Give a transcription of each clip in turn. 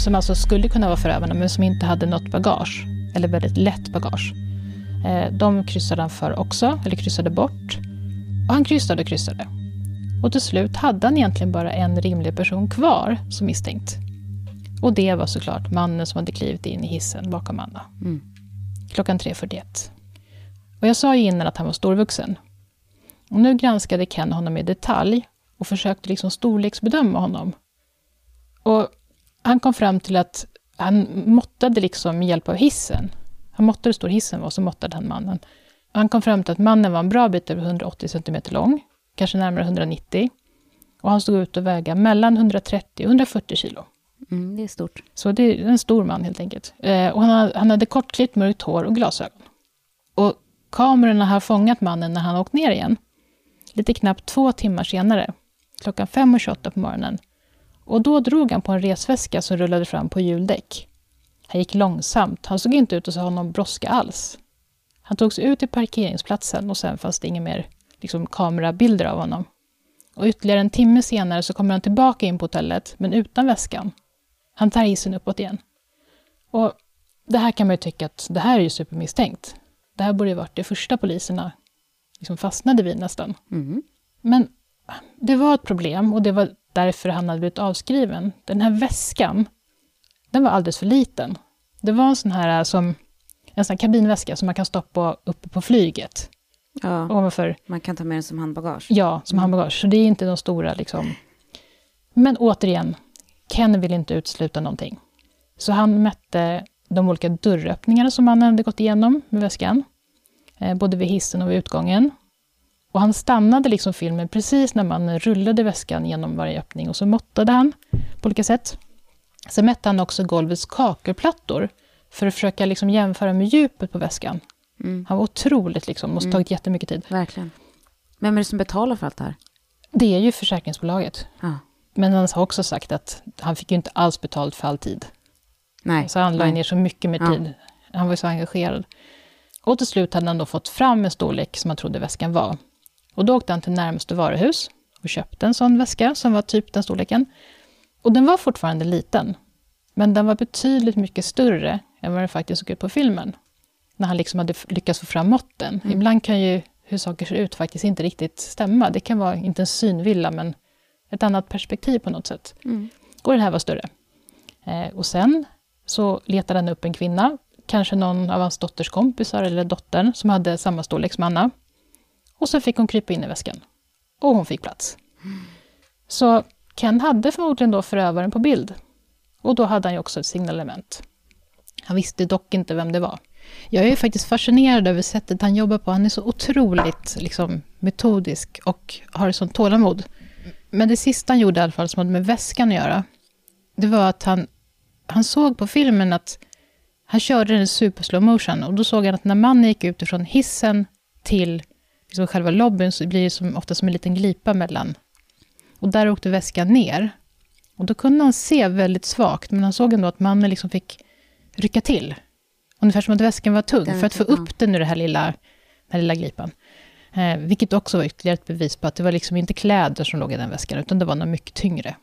som alltså skulle kunna vara förövarna, men som inte hade något bagage, eller väldigt lätt bagage. Eh, de kryssade han för också, eller kryssade bort. Och han kryssade och kryssade. Och till slut hade han egentligen bara en rimlig person kvar som misstänkt. Och det var såklart mannen som hade klivit in i hissen bakom Anna. Mm. Klockan 3.41. Och jag sa ju innan att han var storvuxen. Och nu granskade Ken honom i detalj och försökte liksom storleksbedöma honom. Och han kom fram till att han måttade liksom med hjälp av hissen. Han måttade hur stor hissen var, och så måttade han mannen. Han kom fram till att mannen var en bra bit över 180 cm lång, kanske närmare 190. Och han stod ut att väga mellan 130 och 140 kilo. Mm, det är stort. Så det är en stor man helt enkelt. Eh, och han, hade, han hade kortklippt mörkt hår och glasögon. Och kamerorna har fångat mannen när han åkt ner igen. Lite knappt två timmar senare, klockan 5.28 på morgonen. Och då drog han på en resväska som rullade fram på hjuldäck. Han gick långsamt, han såg inte ut att ha någon brådska alls. Han tog sig ut till parkeringsplatsen och sen fanns det inga mer liksom, kamerabilder av honom. Och ytterligare en timme senare så kommer han tillbaka in på hotellet, men utan väskan. Han tar hissen uppåt igen. Och det här kan man ju tycka att det här är ju supermisstänkt. Det här borde ju varit det första poliserna liksom fastnade vid nästan. Mm. Men det var ett problem och det var därför han hade blivit avskriven. Den här väskan, den var alldeles för liten. Det var en sån här, som, en sån kabinväska som man kan stoppa uppe på flyget. Ja, ovanför. man kan ta med den som handbagage. Ja, som mm. handbagage. Så det är inte de stora liksom. Men återigen, Ken vill inte utesluta någonting. Så han mätte de olika dörröppningarna som mannen hade gått igenom med väskan. Eh, både vid hissen och vid utgången. Och han stannade liksom filmen precis när mannen rullade väskan genom varje öppning och så måttade han på olika sätt. Sen mätte han också golvets kakelplattor för att försöka liksom jämföra med djupet på väskan. Mm. Han var otroligt, liksom, måste mm. tagit jättemycket tid. Verkligen. Vem är det som betalar för allt det här? Det är ju försäkringsbolaget. Ah. Men han har också sagt att han fick ju inte alls betalt för all tid. Nej. Så han la ner så mycket med tid. Ja. Han var ju så engagerad. Och till slut hade han då fått fram en storlek som han trodde väskan var. Och då åkte han till närmaste varuhus och köpte en sån väska som var typ den storleken. Och den var fortfarande liten, men den var betydligt mycket större än vad den faktiskt såg ut på filmen. När han liksom hade lyckats få fram måtten. Mm. Ibland kan ju hur saker ser ut faktiskt inte riktigt stämma. Det kan vara, inte en synvilla, men ett annat perspektiv på något sätt. Mm. Och den här var större. Eh, och sen så letade han upp en kvinna, kanske någon av hans dotters kompisar eller dottern, som hade samma storlek som Anna. Och så fick hon krypa in i väskan. Och hon fick plats. Så Ken hade förmodligen då förövaren på bild. Och då hade han ju också ett signalement. Han visste dock inte vem det var. Jag är faktiskt fascinerad över sättet han jobbar på. Han är så otroligt liksom, metodisk och har sånt tålamod. Men det sista han gjorde i alla fall, som hade med väskan att göra, det var att han, han såg på filmen att han körde den i super slow motion och då såg han att när mannen gick ut ifrån hissen till liksom själva lobbyn så blir det som, ofta som en liten glipa mellan. Och där åkte väskan ner. Och då kunde han se väldigt svagt, men han såg ändå att mannen liksom fick rycka till. Ungefär som att väskan var tung, för att få upp den ur den här lilla, den här lilla glipan. Eh, vilket också var ytterligare ett bevis på att det var liksom inte kläder som låg i den väskan, utan det var något mycket tyngre.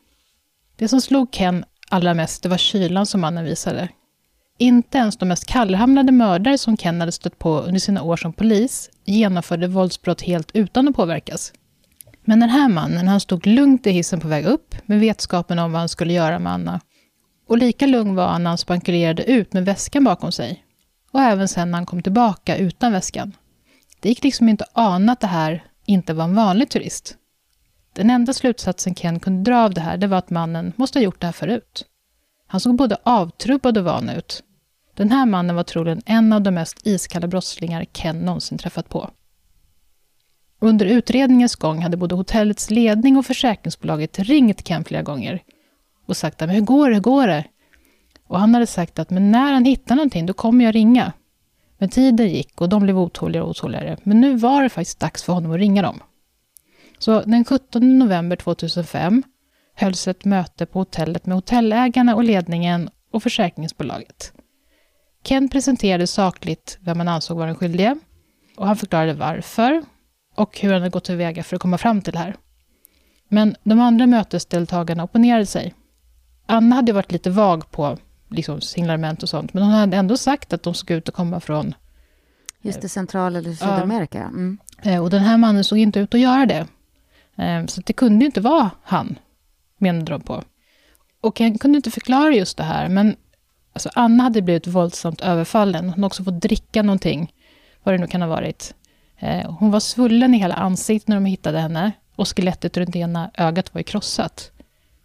Det som slog Ken allra mest, det var kylan som mannen visade. Inte ens de mest kallhamrade mördare som Ken hade stött på under sina år som polis genomförde våldsbrott helt utan att påverkas. Men den här mannen, han stod lugnt i hissen på väg upp med vetskapen om vad han skulle göra med Anna. Och lika lugn var han när han spankulerade ut med väskan bakom sig. Och även sen när han kom tillbaka utan väskan. Det gick liksom inte att ana att det här inte var en vanlig turist. Den enda slutsatsen Ken kunde dra av det här, det var att mannen måste ha gjort det här förut. Han såg både avtrubbad och van ut. Den här mannen var troligen en av de mest iskalla brottslingar Ken någonsin träffat på. Under utredningens gång hade både hotellets ledning och försäkringsbolaget ringt Ken flera gånger och sagt att hur går det, hur går det? Och han hade sagt att men när han hittar någonting, då kommer jag ringa. Men tiden gick och de blev otåligare och otåligare. Men nu var det faktiskt dags för honom att ringa dem. Så den 17 november 2005 hölls ett möte på hotellet med hotellägarna och ledningen och försäkringsbolaget. Ken presenterade sakligt vem han ansåg vara den skyldige och han förklarade varför och hur han hade gått tillväga för att komma fram till det här. Men de andra mötesdeltagarna opponerade sig. Anna hade varit lite vag på liksom, signalement och sånt, men hon hade ändå sagt att de såg ut att komma från... Just det, Central eller Sydamerika. Mm. Eh, och den här mannen såg inte ut att göra det. Eh, så det kunde ju inte vara han, menade de på. Och han kunde inte förklara just det här, men alltså Anna hade blivit våldsamt överfallen. Hon hade också fått dricka någonting, vad det nu kan ha varit. Eh, hon var svullen i hela ansiktet när de hittade henne och skelettet runt ena ögat var ju krossat.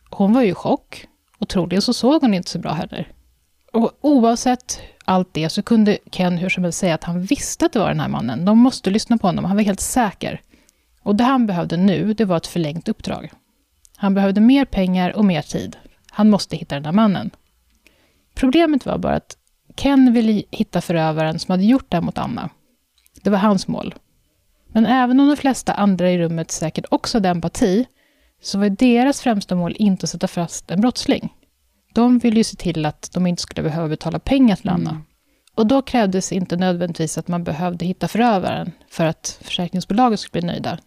Hon var ju i chock och troligen så såg hon inte så bra heller. Och oavsett allt det så kunde Ken hur som helst säga att han visste att det var den här mannen. De måste lyssna på honom, han var helt säker. Och det han behövde nu, det var ett förlängt uppdrag. Han behövde mer pengar och mer tid. Han måste hitta den här mannen. Problemet var bara att Ken ville hitta förövaren som hade gjort det mot Anna. Det var hans mål. Men även om de flesta andra i rummet säkert också hade empati, så var deras främsta mål inte att sätta fast en brottsling. De ville ju se till att de inte skulle behöva betala pengar till Anna. Mm. Och då krävdes inte nödvändigtvis att man behövde hitta förövaren för att försäkringsbolaget skulle bli nöjda.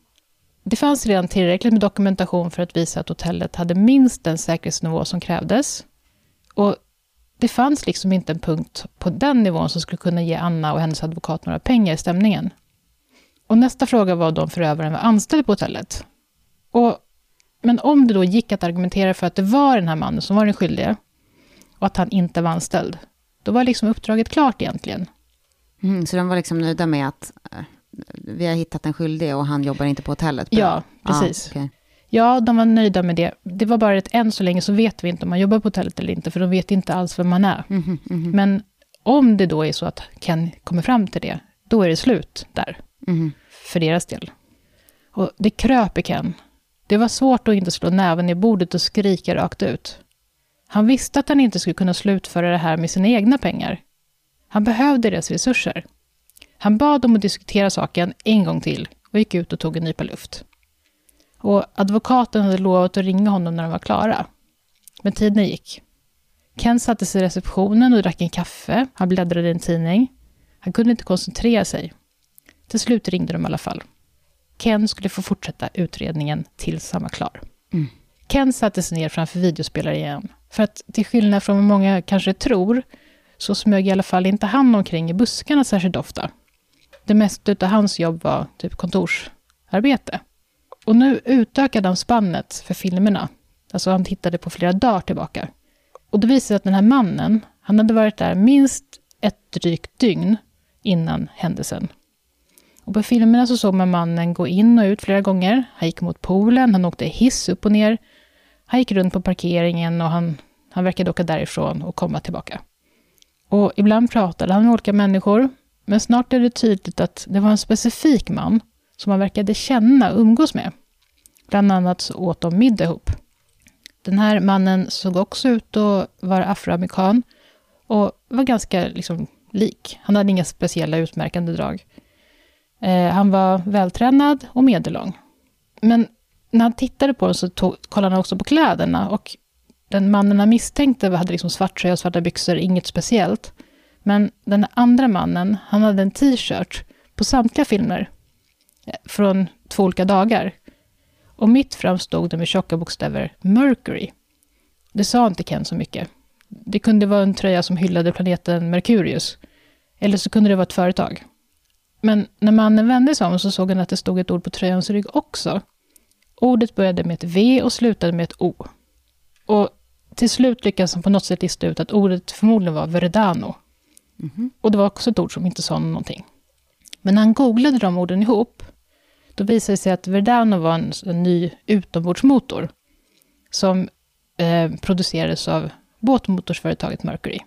Det fanns redan tillräckligt med dokumentation för att visa att hotellet hade minst den säkerhetsnivå som krävdes. Och det fanns liksom inte en punkt på den nivån som skulle kunna ge Anna och hennes advokat några pengar i stämningen. Och nästa fråga var då om förövaren var anställd på hotellet. Och, men om det då gick att argumentera för att det var den här mannen som var den skyldige, och att han inte var anställd, då var liksom uppdraget klart egentligen. Mm, så de var liksom nöjda med att äh, vi har hittat en skyldig och han jobbar inte på hotellet? Bra. Ja, precis. Ah, okay. Ja, de var nöjda med det. Det var bara att än så länge så vet vi inte om man jobbar på hotellet eller inte, för de vet inte alls vem man är. Mm -hmm, mm -hmm. Men om det då är så att Ken kommer fram till det, då är det slut där. Mm. För deras del. Och det kröp i Ken. Det var svårt att inte slå näven i bordet och skrika rakt ut. Han visste att han inte skulle kunna slutföra det här med sina egna pengar. Han behövde deras resurser. Han bad dem att diskutera saken en gång till och gick ut och tog en nypa luft. Och advokaten hade lovat att ringa honom när de var klara. Men tiden gick. Ken satte sig i receptionen och drack en kaffe. Han bläddrade i en tidning. Han kunde inte koncentrera sig. Till slut ringde de i alla fall. Ken skulle få fortsätta utredningen tills han var klar. Mm. Ken satte sig ner framför videospelare igen. För att till skillnad från vad många kanske tror, så smög i alla fall inte han omkring i buskarna särskilt ofta. Det mesta av hans jobb var typ kontorsarbete. Och nu utökade han spannet för filmerna. Alltså han tittade på flera dagar tillbaka. Och det visade sig att den här mannen, han hade varit där minst ett drygt dygn innan händelsen. Och på filmerna så såg man mannen gå in och ut flera gånger. Han gick mot poolen, han åkte hiss upp och ner. Han gick runt på parkeringen och han, han verkade åka därifrån och komma tillbaka. Och ibland pratade han med olika människor, men snart är det tydligt att det var en specifik man som han verkade känna och umgås med. Bland annat så åt de middag ihop. Den här mannen såg också ut att vara afroamerikan och var ganska liksom, lik. Han hade inga speciella utmärkande drag. Eh, han var vältränad och medellång. Men när han tittade på den så tog, kollade han också på kläderna och den mannen han misstänkte hade liksom svart tröja och svarta byxor, inget speciellt. Men den andra mannen, han hade en t-shirt på samtliga filmer från två olika dagar. Och mitt fram stod det med tjocka bokstäver Mercury. Det sa inte Ken så mycket. Det kunde vara en tröja som hyllade planeten Merkurius. Eller så kunde det vara ett företag. Men när mannen vände sig om så såg han att det stod ett ord på tröjans rygg också. Ordet började med ett V och slutade med ett O. Och till slut lyckades han på något sätt lista ut att ordet förmodligen var Verdano. Mm -hmm. Och det var också ett ord som inte sa någonting. Men när han googlade de orden ihop, då visade det sig att Verdano var en, en ny utombordsmotor som eh, producerades av båtmotorsföretaget Mercury.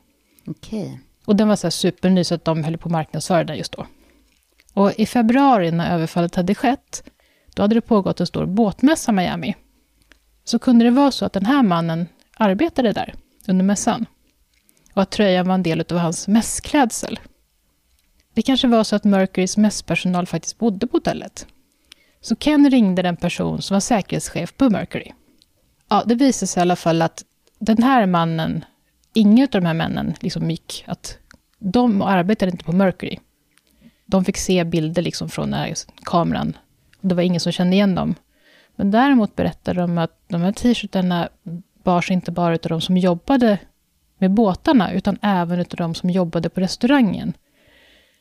Okay. Och den var så superny så att de höll på att marknadsföra den just då. Och i februari när överfallet hade skett, då hade det pågått en stor båtmässa i Miami. Så kunde det vara så att den här mannen arbetade där under mässan. Och att tröjan var en del av hans mässklädsel. Det kanske var så att Mercurys mässpersonal faktiskt bodde på hotellet. Så Ken ringde den person som var säkerhetschef på Mercury. Ja, det visade sig i alla fall att den här mannen, ingen av de här männen liksom gick att de arbetade inte på Mercury de fick se bilder liksom från när kameran. Det var ingen som kände igen dem. Men däremot berättade de att de här t-shirtarna bars inte bara av de som jobbade med båtarna, utan även av de som jobbade på restaurangen.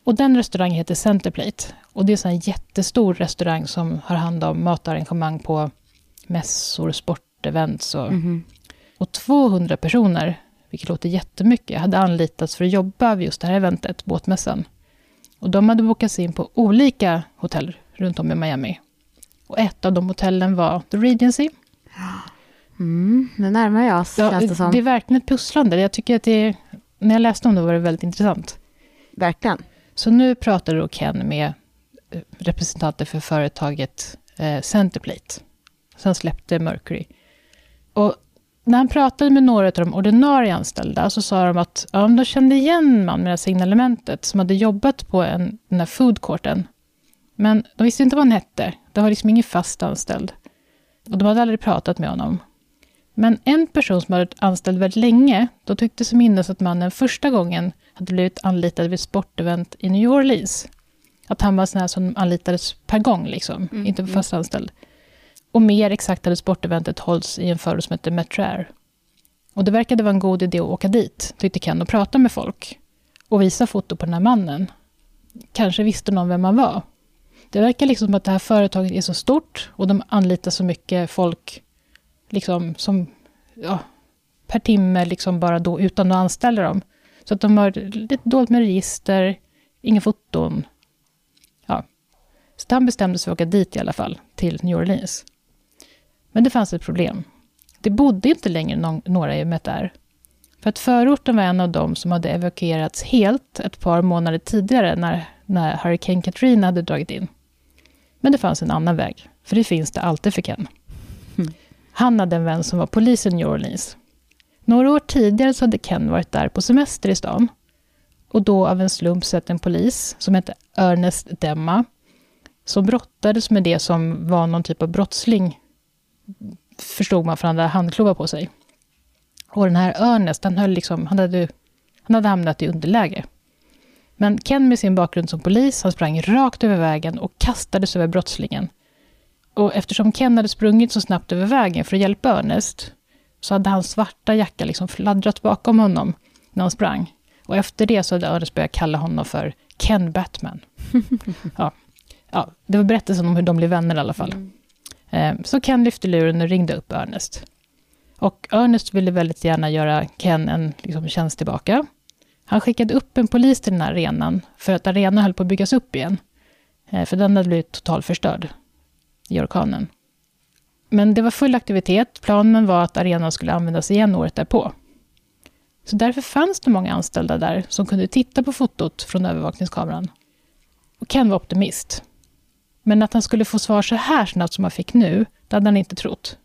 Och den restaurangen heter Centerplate. Och det är en jättestor restaurang som har hand om matarrangemang på mässor, sportevents och, mm. och 200 personer, vilket låter jättemycket, hade anlitats för att jobba vid just det här eventet, båtmässan. Och de hade bokats in på olika hotell runt om i Miami. Och ett av de hotellen var The Regency. Mm, nu närmar jag oss, ja, det som. Det är verkligen ett pusslande. Jag tycker att det, när jag läste om det var det väldigt intressant. Verkligen. Så nu pratar då Ken med eh, representanter för företaget eh, Centerplate, som släppte Mercury. Och när han pratade med några av de ordinarie anställda så sa de att ja, de kände igen man med det signalementet som hade jobbat på en, den här foodcourten. Men de visste inte vad han hette. Det var liksom ingen fast anställd. Och de hade aldrig pratat med honom. Men en person som varit anställd väldigt länge, då tyckte sig minnas att mannen första gången hade blivit anlitad vid ett sportevent i New Orleans. Att han var sån här som anlitades per gång, liksom, mm. inte fast anställd. Och mer exakt hade sporteventet hållits i en förort som heter Metrair. Och det verkade vara en god idé att åka dit, tyckte Ken, och prata med folk. Och visa foto på den här mannen. Kanske visste någon vem han var. Det verkar liksom som att det här företaget är så stort och de anlitar så mycket folk liksom som, ja, per timme liksom bara då utan att anställa dem. Så att de har lite dåligt med register, inga foton. Ja. Så han bestämde sig för att åka dit i alla fall, till New Orleans. Men det fanns ett problem. Det bodde inte längre någon, några i Metar. För att förorten var en av dem som hade evakuerats helt ett par månader tidigare när, när Hurricane Katrina hade dragit in. Men det fanns en annan väg, för det finns det alltid för Ken. Han hade en vän som var polis i New Orleans. Några år tidigare så hade Ken varit där på semester i stan. Och då av en slump sett en polis som hette Ernest Demma, som brottades med det som var någon typ av brottsling, förstod man, för han hade handklovar på sig. Och den här Ernest, han, höll liksom, han, hade, han hade hamnat i underläge. Men Ken med sin bakgrund som polis, han sprang rakt över vägen och kastades över brottslingen. Och eftersom Ken hade sprungit så snabbt över vägen för att hjälpa Ernest, så hade hans svarta jacka liksom fladdrat bakom honom när han sprang. Och efter det så hade Ernest börjat kalla honom för Ken Batman. ja. ja, det var berättelsen om hur de blev vänner i alla fall. Mm. Eh, så Ken lyfte luren och ringde upp Ernest. Och Ernest ville väldigt gärna göra Ken en liksom, tjänst tillbaka. Han skickade upp en polis till den här arenan, för att arenan höll på att byggas upp igen. Eh, för den hade blivit totalförstörd i orkanen. Men det var full aktivitet. Planen var att arenan skulle användas igen året därpå. Så därför fanns det många anställda där som kunde titta på fotot från övervakningskameran. Och Ken var optimist. Men att han skulle få svar så här snabbt som han fick nu, det hade han inte trott.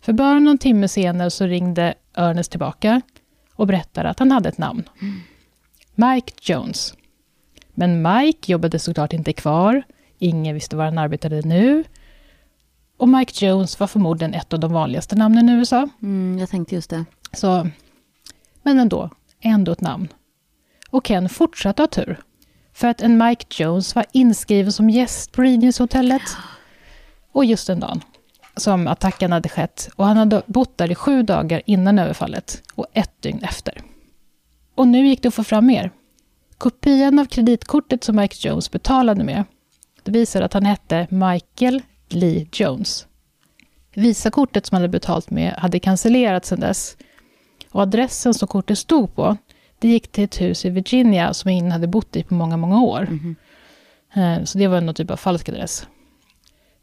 För bara någon timme senare så ringde Ernest tillbaka och berättade att han hade ett namn. Mike Jones. Men Mike jobbade såklart inte kvar. Ingen visste var han arbetade nu. Och Mike Jones var förmodligen ett av de vanligaste namnen i USA. Mm, jag tänkte just det. Så, men ändå, ändå ett namn. Och Ken fortsatte ha tur. För att en Mike Jones var inskriven som gäst på Regency-hotellet. Och just den dagen som attacken hade skett. Och han hade bott där i sju dagar innan överfallet och ett dygn efter. Och nu gick det att få fram mer. Kopian av kreditkortet som Mike Jones betalade med, det visade att han hette Michael Lee Jones. Visakortet som han hade betalt med hade cancellerats sedan dess. Och adressen som kortet stod på, det gick till ett hus i Virginia som ingen hade bott i på många, många år. Mm. Så det var någon typ av falsk adress.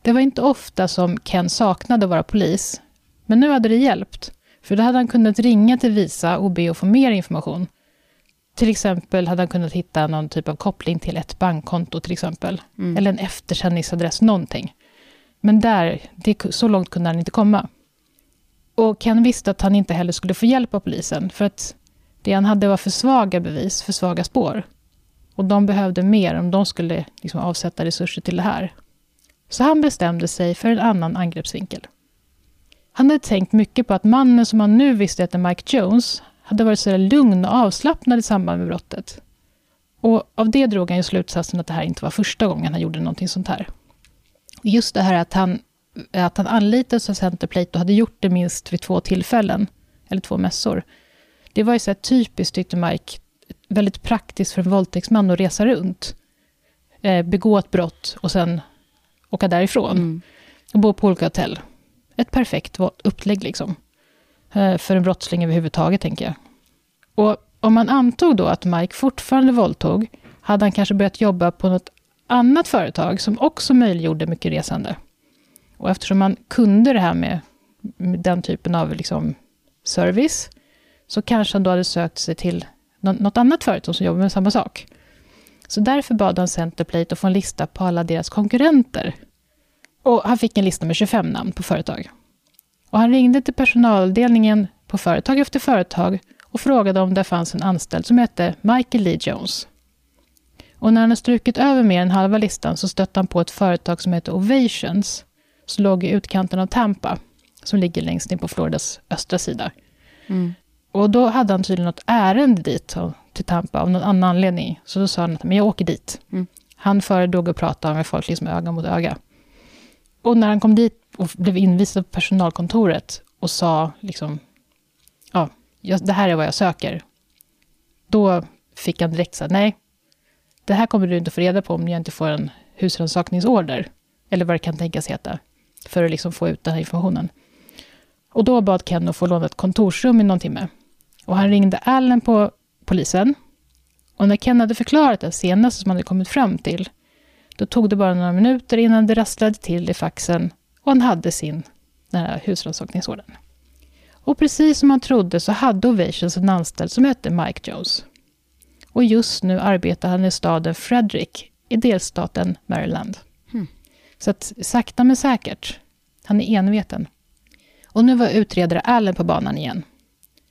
Det var inte ofta som Ken saknade att vara polis, men nu hade det hjälpt. För då hade han kunnat ringa till Visa och be att få mer information. Till exempel hade han kunnat hitta någon typ av koppling till ett bankkonto till exempel. Mm. Eller en eftersändningsadress, någonting. Men där, det, så långt kunde han inte komma. Och Ken visste att han inte heller skulle få hjälp av polisen, för att det han hade var för svaga bevis, för svaga spår. Och de behövde mer om de skulle liksom avsätta resurser till det här. Så han bestämde sig för en annan angreppsvinkel. Han hade tänkt mycket på att mannen som han nu visste hette Mike Jones hade varit så lugn och avslappnad i samband med brottet. Och av det drog han ju slutsatsen att det här inte var första gången han gjorde någonting sånt här. Just det här att han att han anlitades av Centerplate och hade gjort det minst vid två tillfällen, eller två mässor. Det var ju så här typiskt, tyckte Mike, väldigt praktiskt för en våldtäktsman att resa runt, eh, begå ett brott och sen åka därifrån. Mm. Och bo på olika hotell. Ett perfekt upplägg liksom. Eh, för en brottsling överhuvudtaget, tänker jag. Och om man antog då att Mike fortfarande våldtog, hade han kanske börjat jobba på något annat företag som också möjliggjorde mycket resande. Och eftersom man kunde det här med, med den typen av liksom service, så kanske han då hade sökt sig till något annat företag som jobbar med samma sak. Så därför bad han Centerplate att få en lista på alla deras konkurrenter. Och han fick en lista med 25 namn på företag. Och han ringde till personaldelningen på företag efter företag och frågade om det fanns en anställd som hette Michael Lee Jones. Och när han hade strukit över mer än halva listan så stötte han på ett företag som heter Ovations, som låg i utkanten av Tampa, som ligger längst in på Floridas östra sida. Mm. Och då hade han tydligen något ärende dit, till Tampa, av någon annan anledning. Så då sa han att men jag åker dit. Mm. Han föredrog att prata med folk liksom öga mot öga. Och när han kom dit och blev invisad på personalkontoret och sa liksom, ja, det här är vad jag söker. Då fick han direkt säga, nej, det här kommer du inte få reda på om jag inte får en husrannsakningsorder. Eller vad det kan tänkas heta. För att liksom få ut den här informationen. Och då bad Ken att få låna ett kontorsrum i någon timme. Och han ringde Allen på polisen. Och när Ken hade förklarat det senaste som han hade kommit fram till, då tog det bara några minuter innan det rasslade till i faxen och han hade sin husrannsakningsorden. Och precis som han trodde så hade Ovations en anställd som hette Mike Jones. Och just nu arbetar han i staden Frederick i delstaten Maryland. Hmm. Så att sakta men säkert, han är enveten. Och nu var utredare Allen på banan igen.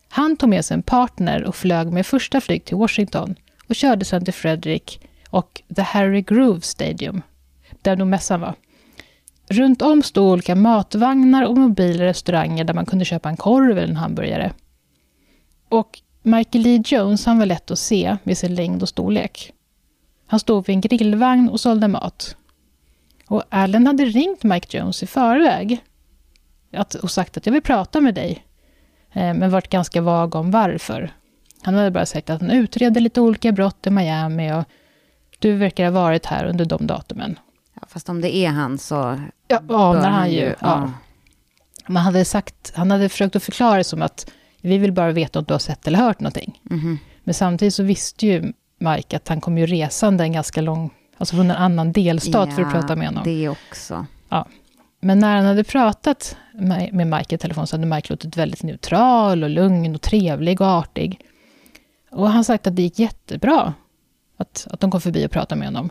Han tog med sig en partner och flög med första flyg till Washington och körde sedan till Frederick och The Harry Groove Stadium, där nog mässan var. Runt om stod olika matvagnar och mobila restauranger där man kunde köpa en korv eller en hamburgare. Och Michael Lee Jones han var lätt att se med sin längd och storlek. Han stod vid en grillvagn och sålde mat. Och Allen hade ringt Mike Jones i förväg och sagt att jag vill prata med dig, eh, men varit ganska vag om varför. Han hade bara sagt att han utreder lite olika brott i Miami och du verkar ha varit här under de datumen. Ja, fast om det är han så... Ja, anar han ju. Ja. ja. Man hade sagt, han hade försökt att förklara det som att vi vill bara veta om du har sett eller hört någonting. Mm. Men samtidigt så visste ju Mike att han kom ju resande en ganska lång, alltså från en annan delstat ja, för att prata med honom. det också. Ja. Men när han hade pratat med Mike i telefon så hade Mike låtit väldigt neutral och lugn och trevlig och artig. Och han sagt att det gick jättebra att, att de kom förbi och pratade med honom.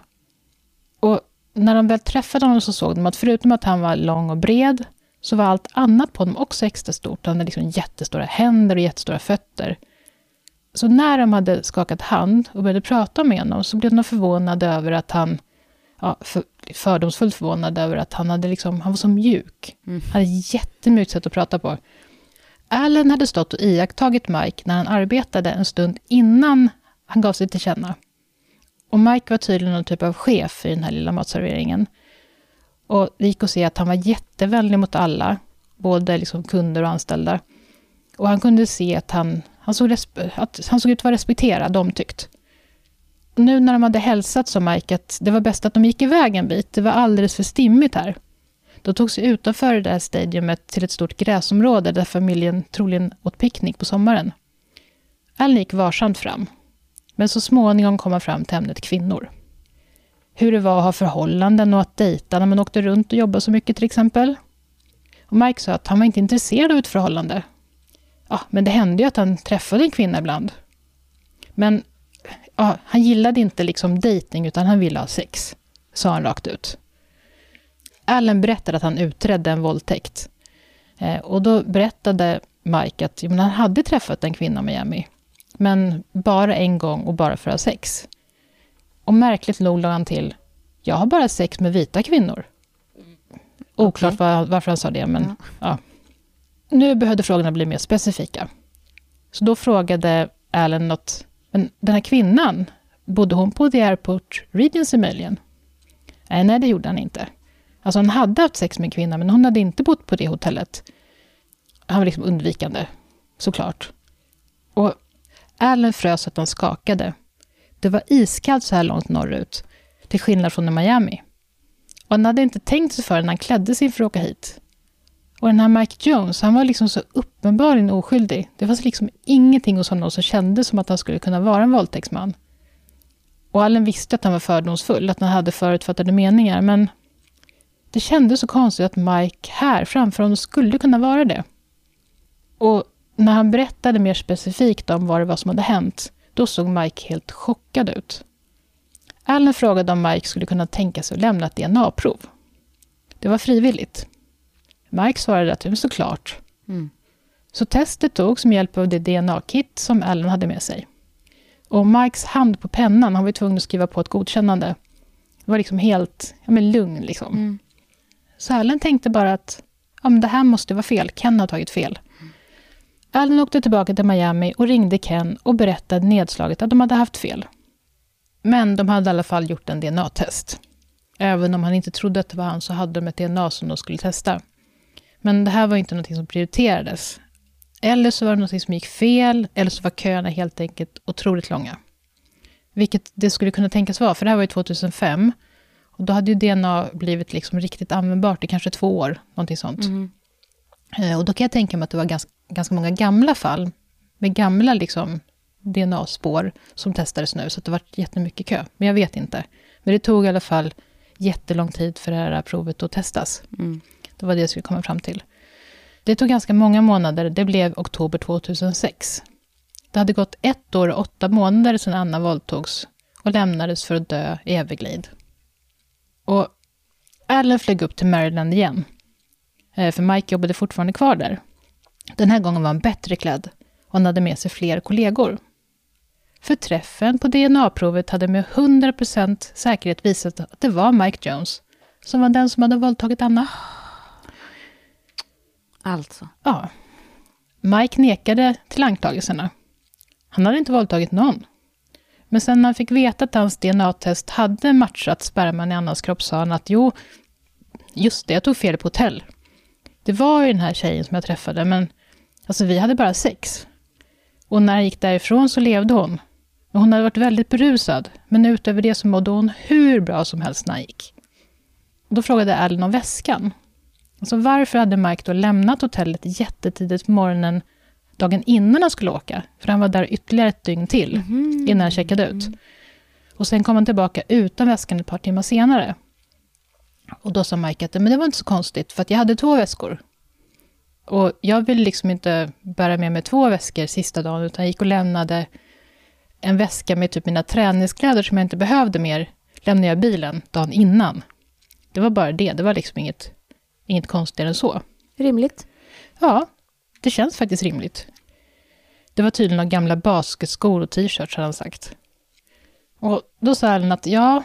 Och när de väl träffade honom så såg de att förutom att han var lång och bred, så var allt annat på honom också extra stort. Han hade liksom jättestora händer och jättestora fötter. Så när de hade skakat hand och började prata med honom så blev de förvånade över att han, ja, för, fördomsfullt förvånade över att han, hade liksom, han var så mjuk. Mm. Han hade jättemjukt sätt att prata på. Allen hade stått och iakttagit Mike när han arbetade en stund innan han gav sig till känna. Och Mike var tydligen någon typ av chef i den här lilla matserveringen. Och det gick att se att han var jättevänlig mot alla, både liksom kunder och anställda. Och han kunde se att han, han, såg, att han såg ut att vara respekterad, omtyckt. Nu när de hade hälsat sa Mike att det var bäst att de gick iväg en bit, det var alldeles för stimmigt här. De tog sig utanför det där stadiumet till ett stort gräsområde där familjen troligen åt picknick på sommaren. Allen gick varsamt fram, men så småningom kom han fram till ämnet kvinnor. Hur det var att ha förhållanden och att dejta när man åkte runt och jobbade så mycket till exempel. Och Mike sa att han var inte intresserad av ett förhållande. Ja, men det hände ju att han träffade en kvinna ibland. Men ja, han gillade inte liksom dejting utan han ville ha sex, sa han rakt ut. Allen berättade att han utredde en våldtäkt. Eh, och då berättade Mike att men han hade träffat en kvinna i Miami. Men bara en gång och bara för att ha sex. Och märkligt nog lade han till, jag har bara sex med vita kvinnor. Oklart okay. var, varför han sa det, men ja. ja. Nu behövde frågorna bli mer specifika. Så då frågade Allen något, men den här kvinnan, bodde hon på The Airport Regency möjligen? Nej, nej, det gjorde han inte. Alltså han hade haft sex med en kvinna, men hon hade inte bott på det hotellet. Han var liksom undvikande, såklart. Och Allen frös att han skakade. Det var iskallt så här långt norrut, till skillnad från i Miami. Och han hade inte tänkt sig för när han klädde sig för att åka hit. Och den här Mike Jones, han var liksom så uppenbarligen oskyldig. Det fanns liksom ingenting hos honom som kändes som att han skulle kunna vara en våldtäktsman. Och Allen visste att han var fördomsfull, att han hade förutfattade meningar, men det kändes så konstigt att Mike här framför honom skulle kunna vara det. Och när han berättade mer specifikt om vad det var som hade hänt, då såg Mike helt chockad ut. Allen frågade om Mike skulle kunna tänka sig att lämna ett DNA-prov. Det var frivilligt. Mike svarade att det var såklart. Mm. Så testet togs med hjälp av det DNA-kit som Allen hade med sig. Och Mikes hand på pennan, han var tvungen att skriva på ett godkännande, var liksom helt ja, men lugn. Liksom. Mm. Så Allen tänkte bara att ja, men det här måste vara fel, Ken har tagit fel. Allen åkte tillbaka till Miami och ringde Ken och berättade nedslaget att de hade haft fel. Men de hade i alla fall gjort en DNA-test. Även om han inte trodde att det var han så hade de ett DNA som de skulle testa. Men det här var inte något som prioriterades. Eller så var det något som gick fel, eller så var köerna helt enkelt otroligt långa. Vilket det skulle kunna tänkas vara, för det här var ju 2005. Och då hade ju DNA blivit liksom riktigt användbart i kanske två år, någonting sånt. Mm. Och då kan jag tänka mig att det var ganska, ganska många gamla fall, med gamla liksom DNA-spår som testades nu, så det var jättemycket kö. Men jag vet inte. Men det tog i alla fall jättelång tid för det här provet att testas. Mm. Det var det jag skulle komma fram till. Det tog ganska många månader, det blev oktober 2006. Det hade gått ett år och åtta månader sedan Anna våldtogs och lämnades för att dö i Everglade. Och Allen flög upp till Maryland igen. Eh, för Mike jobbade fortfarande kvar där. Den här gången var han bättre klädd och han hade med sig fler kollegor. För träffen på DNA-provet hade med 100% säkerhet visat att det var Mike Jones som var den som hade våldtagit Anna. Alltså? Ja. Mike nekade till anklagelserna. Han hade inte våldtagit någon. Men sen när han fick veta att hans DNA-test hade matchat sperman i Annas kropp sa han att jo, just det, jag tog fel på hotell. Det var ju den här tjejen som jag träffade, men alltså vi hade bara sex. Och när han gick därifrån så levde hon. hon hade varit väldigt berusad, men utöver det så mådde hon hur bra som helst när han gick. då frågade Allen om väskan. Alltså varför hade Mike då lämnat hotellet jättetidigt på morgonen dagen innan han skulle åka? För han var där ytterligare ett dygn till mm. innan han checkade ut. Och sen kom han tillbaka utan väskan ett par timmar senare. Och då sa Mike att men det var inte så konstigt, för jag hade två väskor. Och jag ville liksom inte bära med mig två väskor sista dagen, utan jag gick och lämnade en väska med typ mina träningskläder som jag inte behövde mer, lämnade jag bilen dagen innan. Det var bara det, det var liksom inget Inget konstigare än så. Rimligt. Ja, det känns faktiskt rimligt. Det var tydligen några gamla basketskor och t-shirts, hade han sagt. Och då sa Ellen att ja,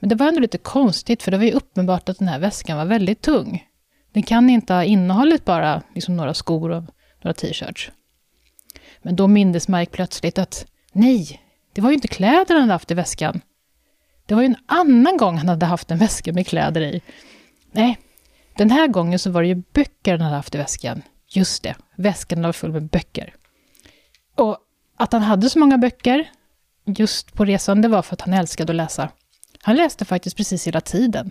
men det var ändå lite konstigt, för det var ju uppenbart att den här väskan var väldigt tung. Den kan inte ha innehållit bara liksom några skor och några t-shirts. Men då mindes Mike plötsligt att nej, det var ju inte kläder han hade haft i väskan. Det var ju en annan gång han hade haft en väska med kläder i. Nej, den här gången så var det ju böcker han hade haft i väskan. Just det, väskan var full med böcker. Och att han hade så många böcker just på resan, det var för att han älskade att läsa. Han läste faktiskt precis hela tiden.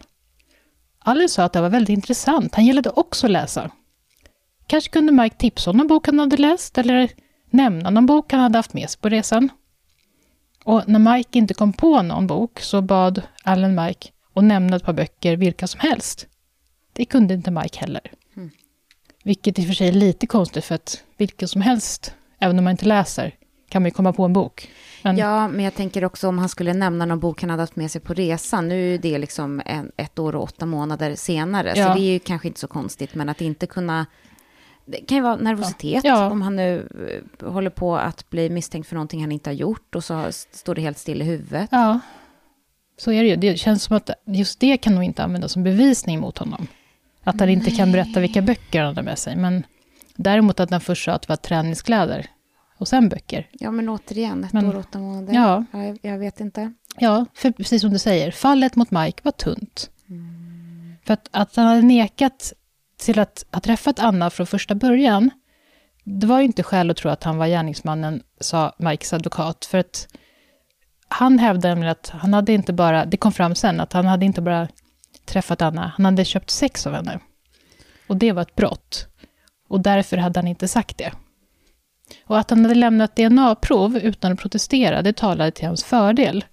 Alice sa att det var väldigt intressant. Han gillade också att läsa. Kanske kunde Mike tipsa om någon bok han hade läst, eller nämna någon bok han hade haft med sig på resan. Och när Mike inte kom på någon bok så bad Allen Mike att nämna ett par böcker, vilka som helst. Det kunde inte Mike heller. Mm. Vilket i och för sig är lite konstigt, för att vilken som helst, även om man inte läser, kan man ju komma på en bok. Men... Ja, men jag tänker också om han skulle nämna någon bok han hade haft med sig på resan. Nu är det liksom en, ett år och åtta månader senare, ja. så det är ju kanske inte så konstigt, men att inte kunna... Det kan ju vara nervositet, ja. Ja. om han nu eh, håller på att bli misstänkt för någonting han inte har gjort, och så står det helt still i huvudet. Ja, så är det ju. Det känns som att just det kan nog inte användas som bevisning mot honom. Att han inte kan berätta vilka böcker han hade med sig. Men däremot att han först sa att det var träningskläder. Och sen böcker. Ja, men återigen, ett men, år, åtta månader. Ja. Jag, jag, vet inte. Ja, för precis som du säger, fallet mot Mike var tunt. Mm. För att, att han hade nekat till att ha träffat Anna från första början, det var ju inte skäl att tro att han var gärningsmannen, sa Mikes advokat, för att han hävdade att han hade inte bara, det kom fram sen, att han hade inte bara träffat Anna, han hade köpt sex av henne. Och det var ett brott. Och därför hade han inte sagt det. Och att han hade lämnat DNA-prov utan att protestera, det talade till hans fördel.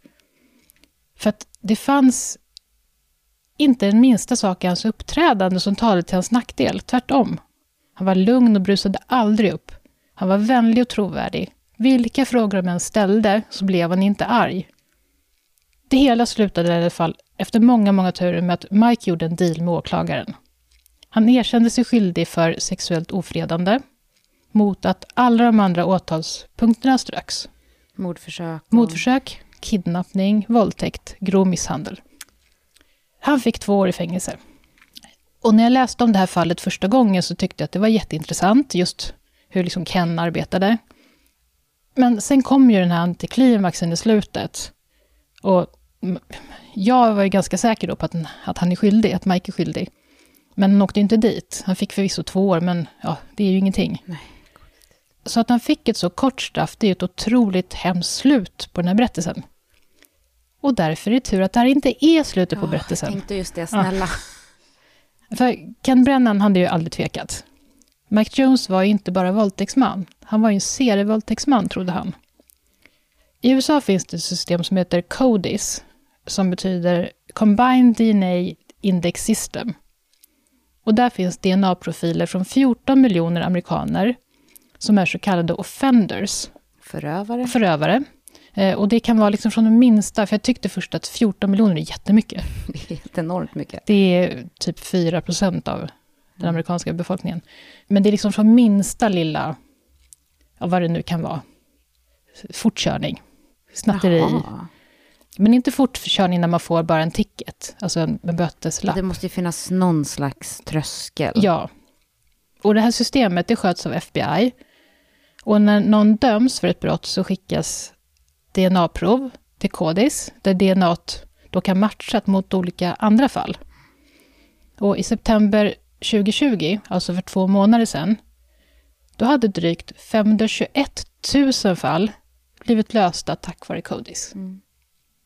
För att det fanns inte den minsta sak i hans uppträdande som talade till hans nackdel, tvärtom. Han var lugn och brusade aldrig upp. Han var vänlig och trovärdig. Vilka frågor de än ställde så blev han inte arg. Det hela slutade i alla fall efter många, många turer med att Mike gjorde en deal med åklagaren. Han erkände sig skyldig för sexuellt ofredande mot att alla de andra åtalspunkterna ströks. Mordförsök. Och... Mordförsök, kidnappning, våldtäkt, grov misshandel. Han fick två år i fängelse. Och när jag läste om det här fallet första gången så tyckte jag att det var jätteintressant, just hur liksom Ken arbetade. Men sen kom ju den här antiklimaxen i slutet. Och jag var ju ganska säker då på att, att han är skyldig, att Mike är skyldig. Men han åkte inte dit. Han fick förvisso två år, men ja, det är ju ingenting. Nej. Så att han fick ett så kort straff, det är ett otroligt hemskt slut på den här berättelsen. Och därför är det tur att det här inte är slutet på berättelsen. Jag tänkte just det, snälla. Ja. För Ken Brennan hade ju aldrig tvekat. Mike Jones var ju inte bara våldtäktsman, han var ju en serievåldtäktsman, trodde han. I USA finns det ett system som heter CODIS, som betyder Combined DNA Index System. Och där finns DNA-profiler från 14 miljoner amerikaner som är så kallade offenders. Förövare. Förövare. Eh, och det kan vara liksom från de minsta, för jag tyckte först att 14 miljoner är jättemycket. Det är enormt mycket. Det är typ 4 procent av den amerikanska befolkningen. Men det är liksom från minsta lilla, ja, vad det nu kan vara, fortkörning, snatteri. Jaha. Men inte fortkörning när man får bara en ticket, alltså en, en böteslapp. Det måste ju finnas någon slags tröskel. Ja. Och det här systemet, det sköts av FBI. Och när någon döms för ett brott så skickas DNA-prov till KODIS, där DNA då kan matchas mot olika andra fall. Och i september 2020, alltså för två månader sedan, då hade drygt 521 000 fall blivit lösta tack vare CODIS. Mm.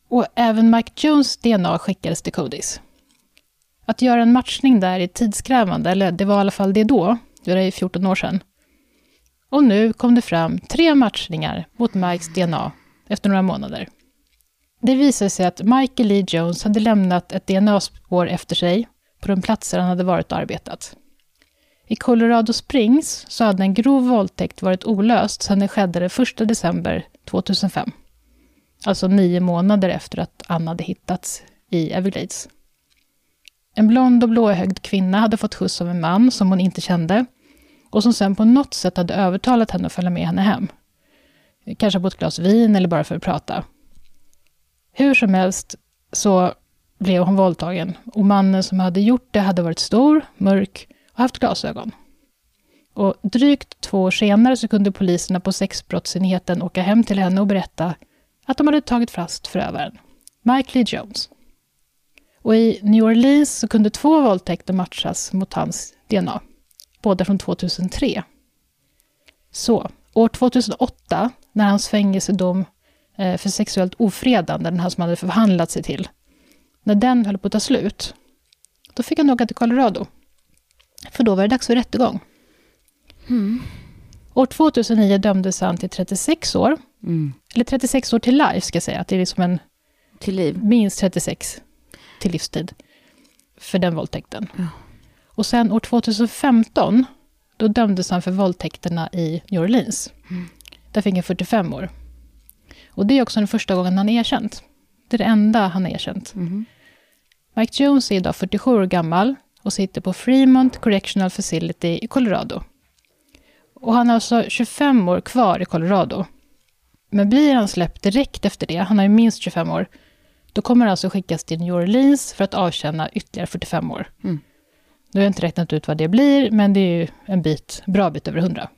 Och även Mike Jones DNA skickades till CODIS. Att göra en matchning där är tidskrävande, eller det var i alla fall det då, det är 14 år sedan. Och nu kom det fram tre matchningar mot Mikes DNA efter några månader. Det visade sig att Michael Lee Jones hade lämnat ett DNA-spår efter sig på de platser han hade varit och arbetat. I Colorado Springs så hade en grov våldtäkt varit olöst sedan den skedde den 1 december 2005. Alltså nio månader efter att Anna hade hittats i Everglades. En blond och blåögd kvinna hade fått skjuts av en man som hon inte kände och som sen på något sätt hade övertalat henne att följa med henne hem. Kanske på ett glas vin eller bara för att prata. Hur som helst så blev hon våldtagen och mannen som hade gjort det hade varit stor, mörk och haft glasögon. Och drygt två år senare så kunde poliserna på sexbrottsenheten åka hem till henne och berätta att de hade tagit fast förövaren, Mike Lee Jones. Och i New Orleans så kunde två våldtäkter matchas mot hans DNA, båda från 2003. Så, år 2008, när hans fängelsedom eh, för sexuellt ofredande, den här som hade förhandlat sig till, när den höll på att ta slut, då fick han åka till Colorado. För då var det dags för rättegång. Mm. År 2009 dömdes han till 36 år. Mm. Eller 36 år till life, ska jag säga. Det är liksom en... Till liv? Minst 36 till livstid. För den våldtäkten. Ja. Och sen år 2015, då dömdes han för våldtäkterna i New Orleans. Mm. Där fick han 45 år. Och det är också den första gången han är erkänt. Det är det enda han har erkänt. Mm. Mike Jones är idag 47 år gammal och sitter på Fremont Correctional Facility i Colorado. Och han har alltså 25 år kvar i Colorado. Men blir han släppt direkt efter det, han har ju minst 25 år, då kommer han alltså skickas till New Orleans för att avtjäna ytterligare 45 år. Mm. Nu har jag inte räknat ut vad det blir, men det är ju en bit, bra bit över 100.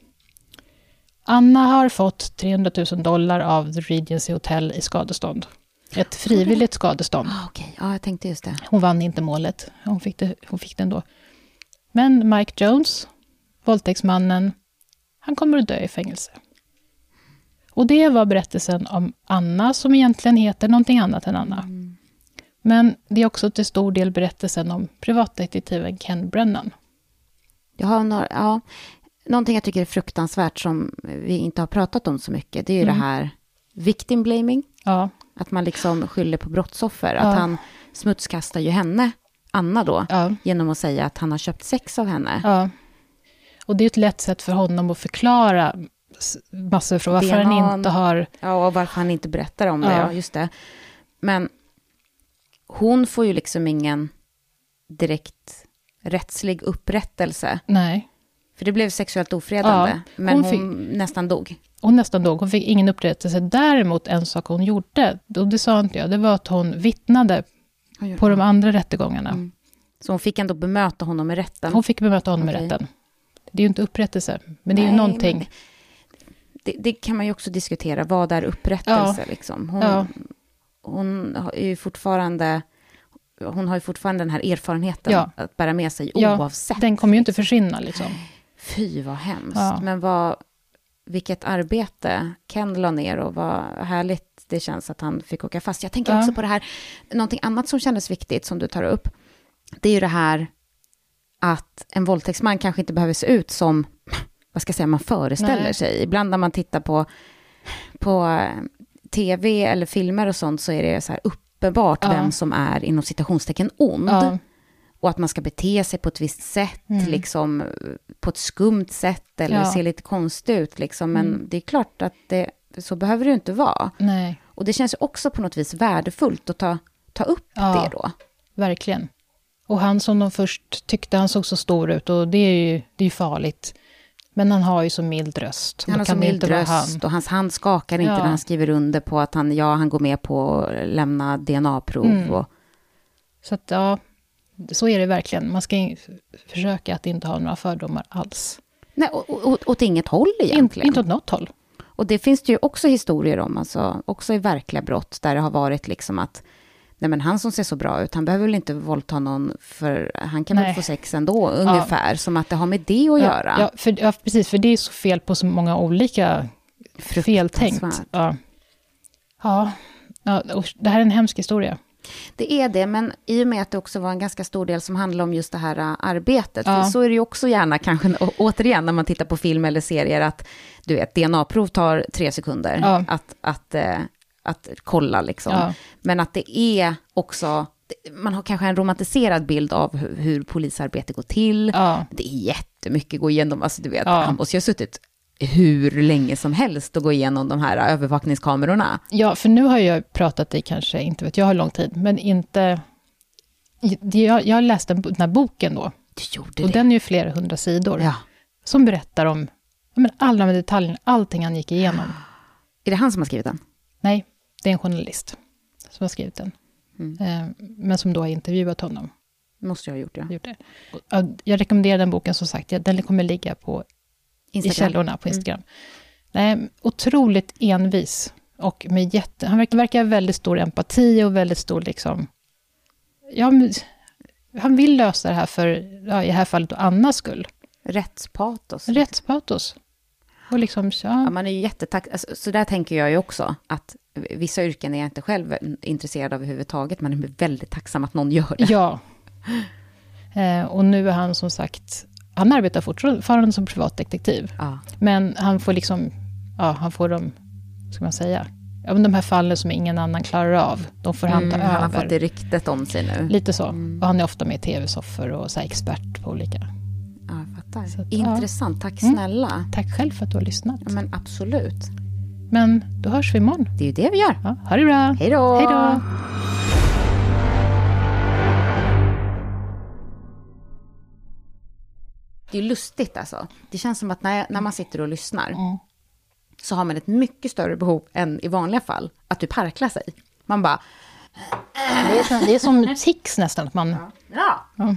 Anna har fått 300 000 dollar av The Regency Hotel i skadestånd. ett frivilligt skadestånd. Ah, okay. Ja, jag tänkte just det. Hon vann inte målet. Hon fick det, hon fick det ändå. Men Mike Jones, våldtäktsmannen, han kommer att dö i fängelse. Och det var berättelsen om Anna, som egentligen heter någonting annat än Anna. Mm. Men det är också till stor del berättelsen om privatdetektiven Ken Brennan. Jag har några, ja, någonting jag tycker är fruktansvärt som vi inte har pratat om så mycket, det är ju mm. det här victim blaming. Ja. Att man liksom skyller på brottsoffer. Ja. Att han smutskastar ju henne, Anna då, ja. genom att säga att han har köpt sex av henne. Och det är ett lätt sätt för honom att förklara massor från varför DNA, han inte har... Ja, och varför han inte berättar om det, ja, just det. Men hon får ju liksom ingen direkt rättslig upprättelse. Nej. För det blev sexuellt ofredande, ja, hon men hon fick, nästan dog. Hon nästan dog, hon fick ingen upprättelse. Däremot en sak hon gjorde, och det sa inte jag, det var att hon vittnade på de andra rättegångarna. Mm. Så hon fick ändå bemöta honom i rätten? Hon fick bemöta honom okay. i rätten. Det är ju inte upprättelse, men det är ju någonting. Det, det, kan man ju också diskutera, vad är upprättelse? Ja. Liksom? Hon, ja. Hon är ju fortfarande hon har ju fortfarande den här erfarenheten ja. att bära med sig oavsett. Ja, den kommer ju inte försvinna liksom. Fy vad hemskt. Ja. Men vad, vilket arbete Ken la ner och vad härligt det känns att han fick åka fast. Jag tänker också på det här, någonting annat som kändes viktigt som du tar upp. Det är ju det här att en våldtäktsman kanske inte behöver se ut som, vad ska jag säga, man föreställer Nej. sig. Ibland när man tittar på, på tv eller filmer och sånt så är det så här uppenbart ja. vem som är inom citationstecken ond. Ja. Och att man ska bete sig på ett visst sätt, mm. liksom på ett skumt sätt eller ja. se lite konstigt ut. Liksom. Men mm. det är klart att det, så behöver det inte vara. Nej. Och det känns också på något vis värdefullt att ta, ta upp det då. Verkligen. Och han som de först tyckte, han såg så stor ut och det är ju, det är farligt. Men han har ju så mild röst. Han har så mild röst och hans hand skakar inte ja. när han skriver under på att han, ja, han går med på att lämna DNA-prov. Mm. Och... Så att, ja, så är det verkligen. Man ska försöka att inte ha några fördomar alls. Nej, åt, åt inget håll egentligen. inte åt något håll. Och det finns det ju också historier om, alltså, också i verkliga brott, där det har varit liksom att nej men han som ser så bra ut, han behöver väl inte våldta någon, för han kan nej. väl få sex ändå, ungefär, ja. som att det har med det att ja, göra. Ja, för, ja, precis, för det är så fel på så många olika feltänkt. Ja. Ja, ja, det här är en hemsk historia. Det är det, men i och med att det också var en ganska stor del som handlar om just det här äh, arbetet, ja. så är det ju också gärna kanske, återigen när man tittar på film eller serier, att du vet, DNA-prov tar tre sekunder ja. att, att, äh, att kolla liksom. Ja. Men att det är också, man har kanske en romantiserad bild av hur, hur polisarbete går till. Det är jättemycket att gå igenom, alltså du vet, han måste ju ha suttit hur länge som helst att gå igenom de här övervakningskamerorna. Ja, för nu har jag pratat i kanske, inte vet jag hur lång tid, men inte... Jag, jag läste den här boken då. Du gjorde och det. den är ju flera hundra sidor. Ja. Som berättar om men alla de detaljerna, allting han gick igenom. Är det han som har skrivit den? Nej, det är en journalist som har skrivit den. Mm. Eh, men som då har intervjuat honom. Måste jag ha gjort, ja. Gjort det. Jag rekommenderar den boken, som sagt. Den kommer ligga på Instagram. i källorna på mm. Instagram. Mm. Nej, otroligt envis. Och med jätte, han verkar, verkar ha väldigt stor empati och väldigt stor liksom... Ja, han vill lösa det här för, ja, i det här fallet, Annas skull. Rättspatos. Rättspatos. Och liksom, ja. ja man är jättetack... Alltså, så där tänker jag ju också, att vissa yrken är jag inte själv intresserad av överhuvudtaget. Man är väldigt tacksam att någon gör det. Ja. Eh, och nu är han som sagt han arbetar fortfarande som privatdetektiv. Ja. Men han får liksom, ja, han får de, ska man säga, ja, de här fallen som ingen annan klarar av, de får han ta mm, över. Han har fått det ryktet om sig nu. Lite så. Mm. Och han är ofta med i tv-soffor och så expert på olika. Ja, jag fattar. Så, Intressant, tack mm. snälla. Mm. Tack själv för att du har lyssnat. Ja, men absolut. Men då hörs vi imorgon. Det är ju det vi gör. Ja, ha det bra. Hej då. Hej då. Det är lustigt alltså. Det känns som att när, när man sitter och lyssnar mm. så har man ett mycket större behov än i vanliga fall att du parklar sig. Man bara... Det är som, det är som tics nästan. Att man, ja. ja.